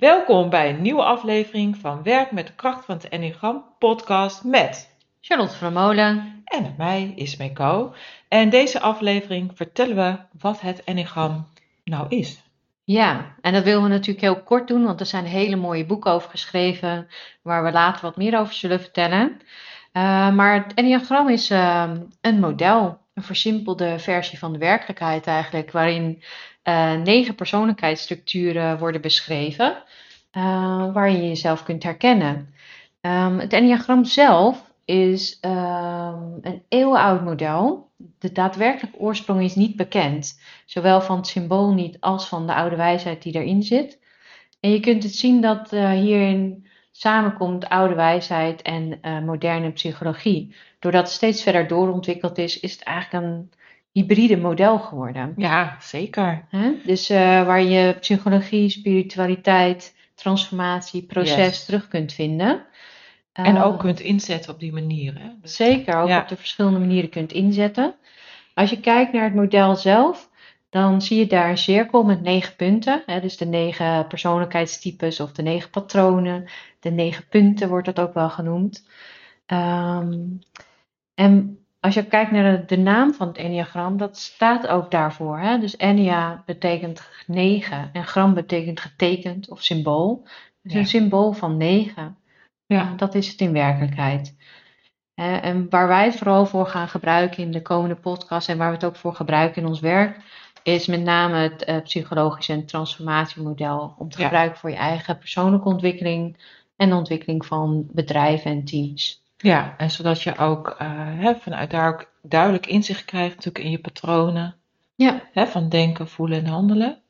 Welkom bij een nieuwe aflevering van Werk met de kracht van het Enneagram podcast met Charlotte van Molen. en met mij Ismee Co. En deze aflevering vertellen we wat het Enneagram nou is. Ja, en dat willen we natuurlijk heel kort doen, want er zijn hele mooie boeken over geschreven, waar we later wat meer over zullen vertellen. Uh, maar het Enneagram is uh, een model, een versimpelde versie van de werkelijkheid eigenlijk, waarin uh, negen persoonlijkheidsstructuren worden beschreven, waarin je jezelf kunt herkennen. Um, het Enneagram zelf is um, een eeuwenoud model. De daadwerkelijke oorsprong is niet bekend, zowel van het symbool niet als van de oude wijsheid die erin zit. En je kunt het zien dat uh, hierin samenkomt oude wijsheid en uh, moderne psychologie. Doordat het steeds verder doorontwikkeld is, is het eigenlijk een hybride model geworden. Ja, zeker. Huh? Dus uh, waar je psychologie, spiritualiteit, transformatie, proces Yes. terug kunt vinden. En Uh, ook kunt inzetten op die manier. Hè? Dus- Zeker, ook Ja. op de verschillende manieren kunt inzetten. Als je kijkt naar het model zelf, dan zie je daar een cirkel met negen punten. Hè, dus de negen persoonlijkheidstypes of de negen patronen. De negen punten wordt dat ook wel genoemd. Ehm, en als je kijkt naar de, de naam van het enneagram, dat staat ook daarvoor. Hè? Dus ennea betekent negen en gram betekent getekend of symbool. Dus Ja. een symbool van negen. Ja. Dat is het in werkelijkheid. En waar wij het vooral voor gaan gebruiken in de komende podcast en waar we het ook voor gebruiken in ons werk, is met name het eh, psychologische en transformatiemodel. Om te Ja. gebruiken voor je eigen persoonlijke ontwikkeling en de ontwikkeling van bedrijven en teams. Ja, en zodat je ook eh, hè, vanuit daar ook duidelijk inzicht krijgt natuurlijk in je patronen. Ja. Hè, van denken, voelen en handelen.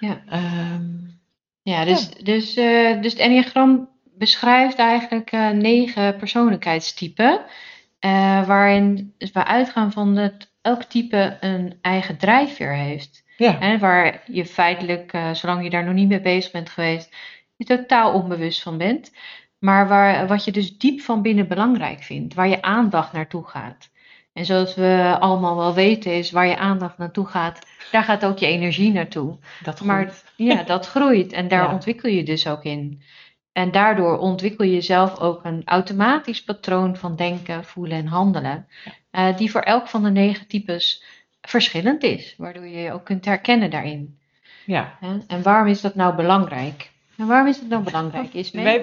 Ja. Ehm, Ja, dus, Dus, eh, dus het enneagram beschrijft eigenlijk eh, negen persoonlijkheidstypen. waarin we uitgaan van dat elk type een eigen drijfveer heeft. ja. Hè, waar je feitelijk, zolang je daar nog niet mee bezig bent geweest, je totaal onbewust van bent. Maar waar, wat je dus diep van binnen belangrijk vindt, waar je aandacht naartoe gaat. En zoals we allemaal wel weten, is waar je aandacht naartoe gaat, daar gaat ook je energie naartoe. dat Maar goed. ja, dat groeit en daar Ja. ontwikkel je dus ook in. En daardoor ontwikkel je zelf ook een automatisch patroon van denken, voelen en handelen, eh, die voor elk van de negen types verschillend is, waardoor je je ook kunt herkennen daarin. Ja. En waarom is dat nou belangrijk? En waarom is het nou belangrijk,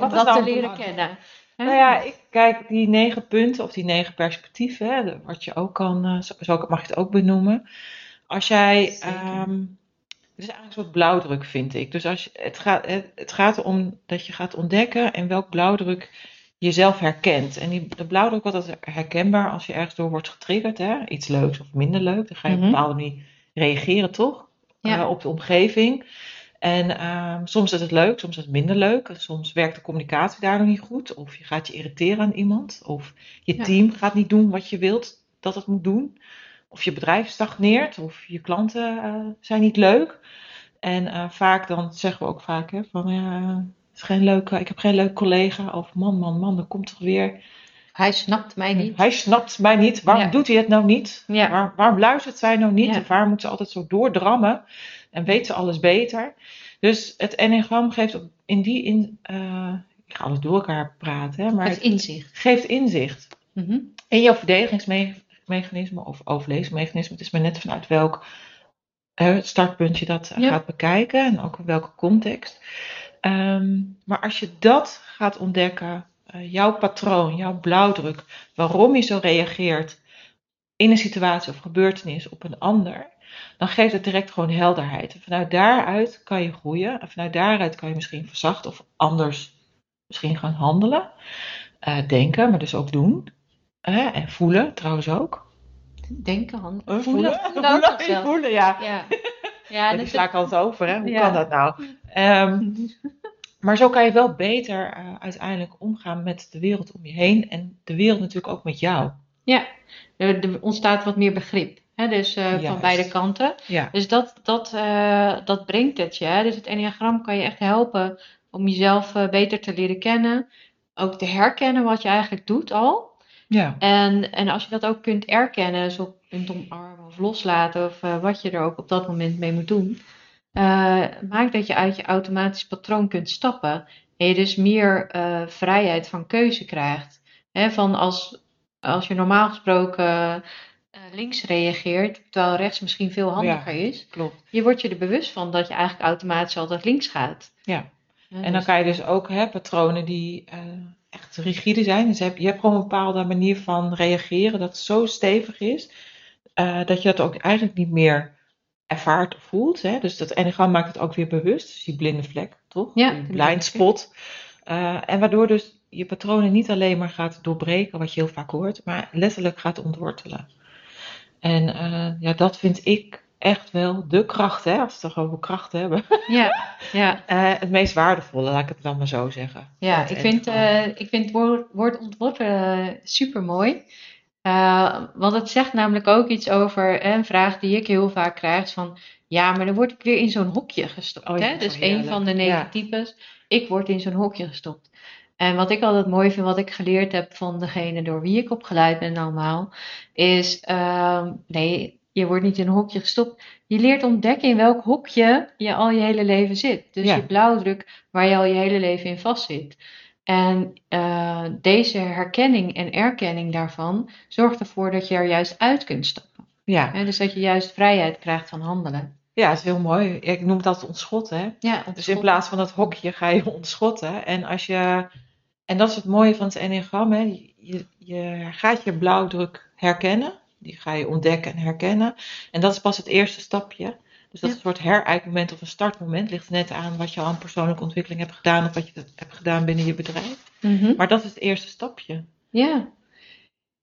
om dat te leren kennen? Nou ja, ik kijk die negen punten of die negen perspectieven, hè, wat je ook kan, eh, zo, mag je het ook benoemen. Als jij, ehm, het is eigenlijk een soort blauwdruk, vind ik. Dus als je, het, gaat, het, het gaat erom dat je gaat ontdekken in welk blauwdruk je jezelf herkent. En die, de blauwdruk wordt altijd herkenbaar als je ergens door wordt getriggerd, hè, iets leuks of minder leuk. Dan ga je op Mhm. een bepaalde manier reageren, toch? Ja. Eh, op de omgeving. En ehm, soms is het leuk, soms is het minder leuk. Soms werkt de communicatie daar nog niet goed. Of je gaat je irriteren aan iemand. Of je Ja. team gaat niet doen wat je wilt dat het moet doen. Of je bedrijf stagneert. Of je klanten eh, zijn niet leuk. En eh, vaak dan zeggen we ook vaak hè, van ja, het is geen leuke, ik heb geen leuk collega. Of man, man, man, dan komt toch weer. Hij snapt mij niet. Hij snapt mij niet. Waarom Ja. doet hij het nou niet? Ja. Waar- waarom luistert zij nou niet? Ja. Of waarom moet ze altijd zo doordrammen? En weet ze alles beter? Dus het enneagram geeft in die in, eh, ik ga alles door elkaar praten, hè, maar Het het inzicht. geeft inzicht Mhm. in jouw verdedigingsmechanisme of overlevingsmechanisme. Het is maar net vanuit welk startpunt je dat gaat bekijken en ook in welke context. Ehm, maar als je dat gaat ontdekken, jouw patroon, jouw blauwdruk, waarom je zo reageert in een situatie of gebeurtenis op een ander, dan geeft het direct gewoon helderheid. En vanuit daaruit kan je groeien. En vanuit daaruit kan je misschien verzachten of anders misschien gaan handelen. Eh, denken, maar dus ook doen. Eh, en voelen trouwens ook. Denken, hand, Eh, voelen. voelen, voelen, ja. Ja, ja die het- sla ik altijd over, hè? Hoe Ja. kan dat nou? Ehm, Maar zo kan je wel beter eh, uiteindelijk omgaan met de wereld om je heen en de wereld natuurlijk ook met jou. Ja, er, er ontstaat wat meer begrip. Hè? Dus eh, van beide kanten. Ja, Dus dat, dat, eh, dat brengt het je. Hè? Dus het enneagram kan je echt helpen om jezelf beter te leren kennen. Ook te herkennen wat je eigenlijk doet al. ja, En, en als je dat ook kunt erkennen, zo kunt omarmen of loslaten, of wat je er ook op dat moment mee moet doen, eh, maakt dat je uit je automatisch patroon kunt stappen. En je dus meer eh, vrijheid van keuze krijgt. Van als, als je normaal gesproken eh, links reageert, terwijl rechts misschien veel handiger is, klopt. je wordt je er bewust van dat je eigenlijk automatisch altijd links gaat. Ja. En dan dus- kan je dus ook hè, patronen die echt rigide zijn. Dus je hebt, je hebt gewoon een bepaalde manier van reageren dat zo stevig is, dat je dat ook eigenlijk niet meer ervaart of voelt. Hè? Dus dat enneagram maakt het ook weer bewust. Dus die blinde vlek, toch? Ja, die blind spot. Eh, en waardoor dus je patronen niet alleen maar gaat doorbreken, wat je heel vaak hoort, maar letterlijk gaat ontwortelen. En eh, ja, dat vind ik echt wel de kracht, hè, als we het toch over kracht hebben. ja, ja. Eh, het meest waardevolle, laat ik het dan maar zo zeggen. Ja, ik vind, ik vind het woord, woord ontworpen super mooi. Want het zegt namelijk ook iets over eh, een vraag die ik heel vaak krijg: van ja, maar dan word ik weer in zo'n hokje gestopt. Oh hè? Dus een van de negen types, ik word in zo'n hokje gestopt. En wat ik altijd mooi vind, wat ik geleerd heb van degene door wie ik opgeleid ben allemaal, is ehm, nee, je wordt niet in een hokje gestopt. Je leert ontdekken in welk hokje je al je hele leven zit. Dus Ja. je blauwdruk waar je al je hele leven in vastzit. En eh, deze herkenning en erkenning daarvan zorgt ervoor dat je er juist uit kunt stappen. Ja. Dus dat je juist vrijheid krijgt van handelen. ja, dat is heel mooi. Ik noem dat ontschotten. Hè? Ja, Dus in plaats van dat hokje ga je ontschotten. En, als je, en dat is het mooie van het enneagram. Hè? Je, je gaat je blauwdruk herkennen. Die ga je ontdekken en herkennen. En dat is pas het eerste stapje. Dus dat is Ja. een soort herijkmoment of een startmoment. Ligt net aan wat je al aan persoonlijke ontwikkeling hebt gedaan. Of wat je hebt gedaan binnen je bedrijf. Mhm. Maar dat is het eerste stapje. Ja.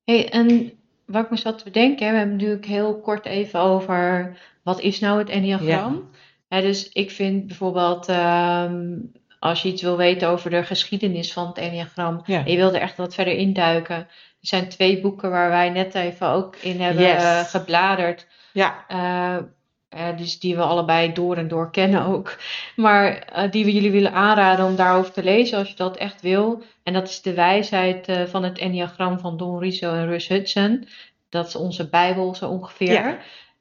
Hey, en wat ik me zat te bedenken, we hebben natuurlijk heel kort even over wat is nou het enneagram. Hè, dus ik vind bijvoorbeeld, ehm, als je iets wil weten over de geschiedenis van het enneagram, Ja. en je wil er echt wat verder induiken. Er zijn twee boeken waar wij net even ook in hebben Yes. eh, gebladerd. Ja, Eh, eh, dus die we allebei door en door kennen ook. Maar eh, die we jullie willen aanraden om daarover te lezen als je dat echt wil. En dat is de wijsheid eh, van het Enneagram van Don Riso en Russ Hudson. Dat is onze Bijbel zo ongeveer.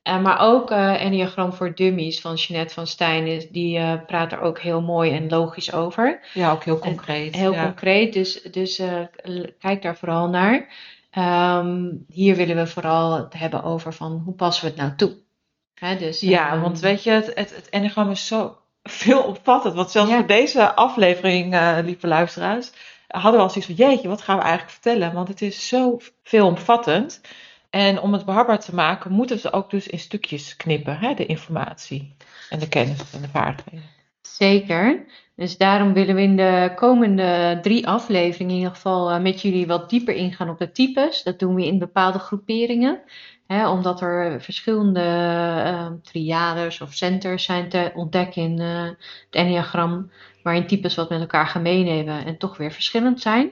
Ja. Maar ook Enneagram voor Dummies van Jeanette van Stijn. is- Die praat er ook heel mooi en logisch over. ja ook heel concreet. Heel ja. concreet, dus, dus kijk daar vooral naar. Ehm, hier willen we vooral het hebben over van hoe passen we het nou toe. Hè, dus, Ja, ehm, want weet je, het, het, het enneagram is zo veelomvattend. Want zelfs Ja. voor deze aflevering, eh lieve luisteraars, hadden we al zoiets van, jeetje, wat gaan we eigenlijk vertellen? Want het is zo veelomvattend. En om het behapbaar te maken, moeten ze ook dus in stukjes knippen, hè, de informatie en de kennis en de vaardigheden. Zeker. Dus daarom willen we in de komende drie afleveringen in ieder geval eh, met jullie wat dieper ingaan op de types. Dat doen we in bepaalde groeperingen. Omdat er verschillende eh, triades of centers zijn te ontdekken in eh, het enneagram. Waarin types wat met elkaar gemeen hebben en toch weer verschillend zijn.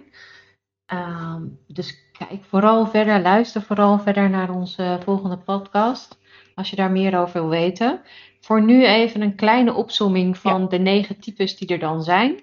Ehm, dus kijk vooral verder, luister vooral verder naar onze volgende podcast. Als je daar meer over wil weten. Voor nu even een kleine opsomming van de negen types die er dan zijn.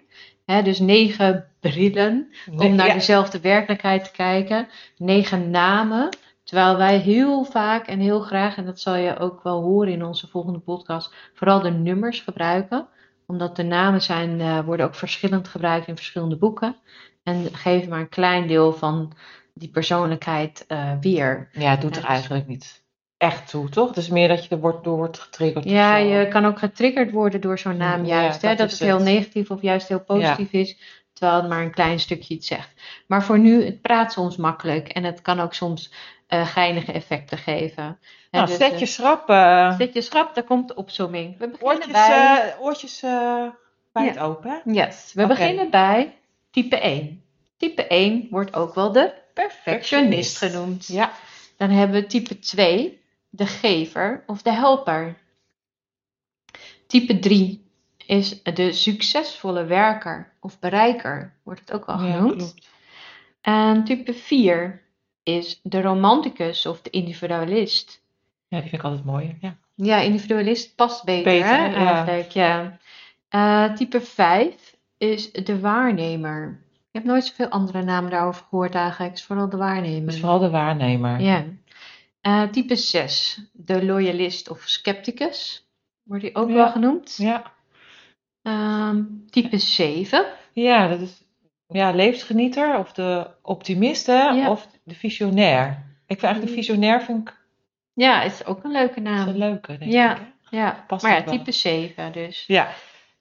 Dus negen brillen om naar Ja. dezelfde werkelijkheid te kijken. Negen namen. Terwijl wij heel vaak en heel graag, en dat zal je ook wel horen in onze volgende podcast, vooral de nummers gebruiken. Omdat de namen zijn, eh, worden ook verschillend gebruikt in verschillende boeken. En geven maar een klein deel van die persoonlijkheid eh, weer. Ja, het doet er eigenlijk niet echt toe, toch? Het is meer dat je er wordt, door wordt getriggerd. Ja, je kan ook getriggerd worden door zo'n naam Ja, juist. hè? dat het heel negatief of juist heel positief is. Terwijl het maar een klein stukje iets zegt. Maar voor nu, het praat soms makkelijk. En het kan ook soms eh, geinige effecten geven. Nou, dus, zet eh, je schrap, eh, zet je schrap, daar komt de opzomming. We beginnen oortjes, bij... oortjes wijd open. hè? Yes, we beginnen bij type 1. Type 1 wordt ook wel de perfectionist genoemd. Ja, Dan hebben we type 2, de gever of de helper. Type 3 is de succesvolle werker of bereiker, wordt het ook wel Ja, genoemd. klopt. En type 4 is de romanticus of de individualist. Ja, die vind ik altijd mooier. Ja. Ja, individualist past beter, Beter, hè, ja. eigenlijk. Ja. Eh, type 5 is de waarnemer. Ik heb nooit zoveel andere namen daarover gehoord eigenlijk. Het is vooral de waarnemer. Dus vooral de waarnemer. Ja. Eh, type 6, de loyalist of scepticus. Wordt die ook Ja. wel genoemd. Ja. Ehm, type 7, Ja, dat is ja, levensgenieter of de optimist hè, Ja. of de visionair. Ik vind eigenlijk de visionair vind ik ja, is ook een leuke een naam. leuke, denk Ja. ik. hè. Ja, Past maar ja, wel. type 7 dus. Ja.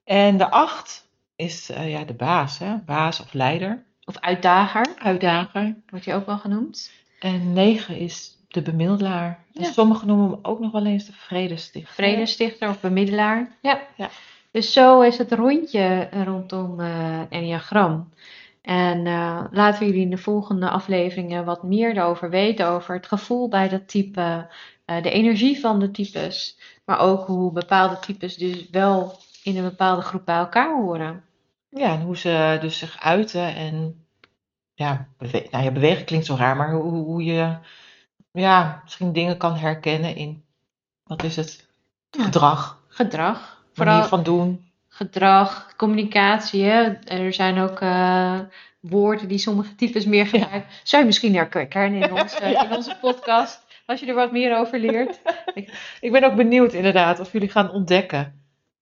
En de acht is eh, ja, de baas, hè? baas of leider, Of uitdager, uitdager. wordt die ook wel genoemd. En negen is de bemiddelaar. En Ja. sommigen noemen hem ook nog wel eens de vredestichter. Vredestichter of bemiddelaar. Ja. Ja. Dus zo is het rondje rondom eh Enneagram. En eh, laten we jullie in de volgende afleveringen wat meer erover weten. Over het gevoel bij dat type, eh, de energie van de types. Maar ook hoe bepaalde types dus wel in een bepaalde groep bij elkaar horen. Ja, en hoe ze dus zich uiten en ja, bewe nou ja, bewegen klinkt zo raar, maar hoe, hoe je ja, misschien dingen kan herkennen in, wat is het, Ja. gedrag, Gedrag. Manier Vooral van doen. gedrag, communicatie. Hè? Er zijn ook eh, woorden die sommige types meer gebruiken. Zou je misschien herkennen in in onze podcast. Als je er wat meer over leert. Ik ben ook benieuwd inderdaad of jullie gaan ontdekken.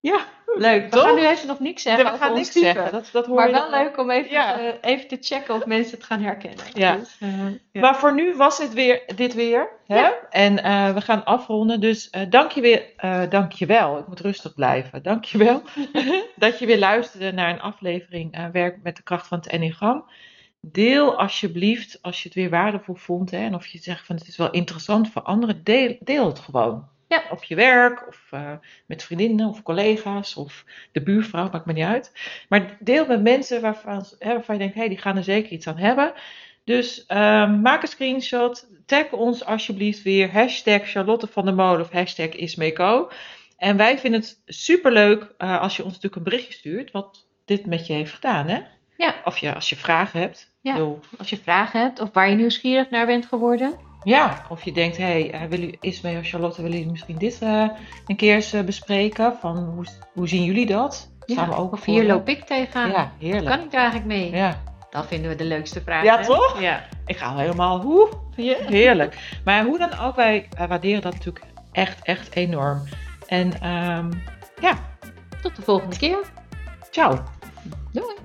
Ja, Leuk. We Toch? gaan nu even nog niks zeggen we gaan niks zeggen, dat, dat hoor Maar wel leuk om even, Ja. te, even te checken of mensen het gaan herkennen. Ja. Dus, eh, ja. Maar voor nu was het weer, dit weer. Hè? Ja. En eh, we gaan afronden. Dus eh dank, je weer, dank je wel. Ik moet rustig blijven. Dank je wel dat je weer luisterde naar een aflevering Werk met de kracht van het Enneagram. Deel alsjeblieft, als je het weer waardevol vond. Hè, en of je zegt van het is wel interessant voor anderen. Deel, deel het gewoon. Ja. Op je werk of eh, met vriendinnen of collega's of de buurvrouw, maakt me niet uit. Maar deel met mensen waarvan, hè, waarvan je denkt, hé, hey, die gaan er zeker iets aan hebben. Dus ehm, maak een screenshot, tag ons alsjeblieft weer, hashtag Charlotte van der Molen of hashtag Ismeco. En wij vinden het superleuk eh als je ons natuurlijk een berichtje stuurt, wat dit met je heeft gedaan, hè? Ja. Of je, als je vragen hebt. Ja. Als je vragen hebt of waar je nieuwsgierig naar bent geworden. Ja, of je denkt, hé, hey, eh, willen Ismee of Charlotte, willen jullie misschien dit eh, een keer eens eh, bespreken? Van hoe, hoe zien jullie dat? Staan we ook voor, hier loop ik tegenaan. Ja, heerlijk. Kan ik daar eigenlijk mee? Ja. Dat vinden we de leukste vraag. Ja, hè? toch? Ja. Ik ga al helemaal, hoe? Heerlijk. Maar hoe dan ook, wij waarderen dat natuurlijk echt, echt enorm. En ehm, ja, Tot de volgende keer. ciao. Doei.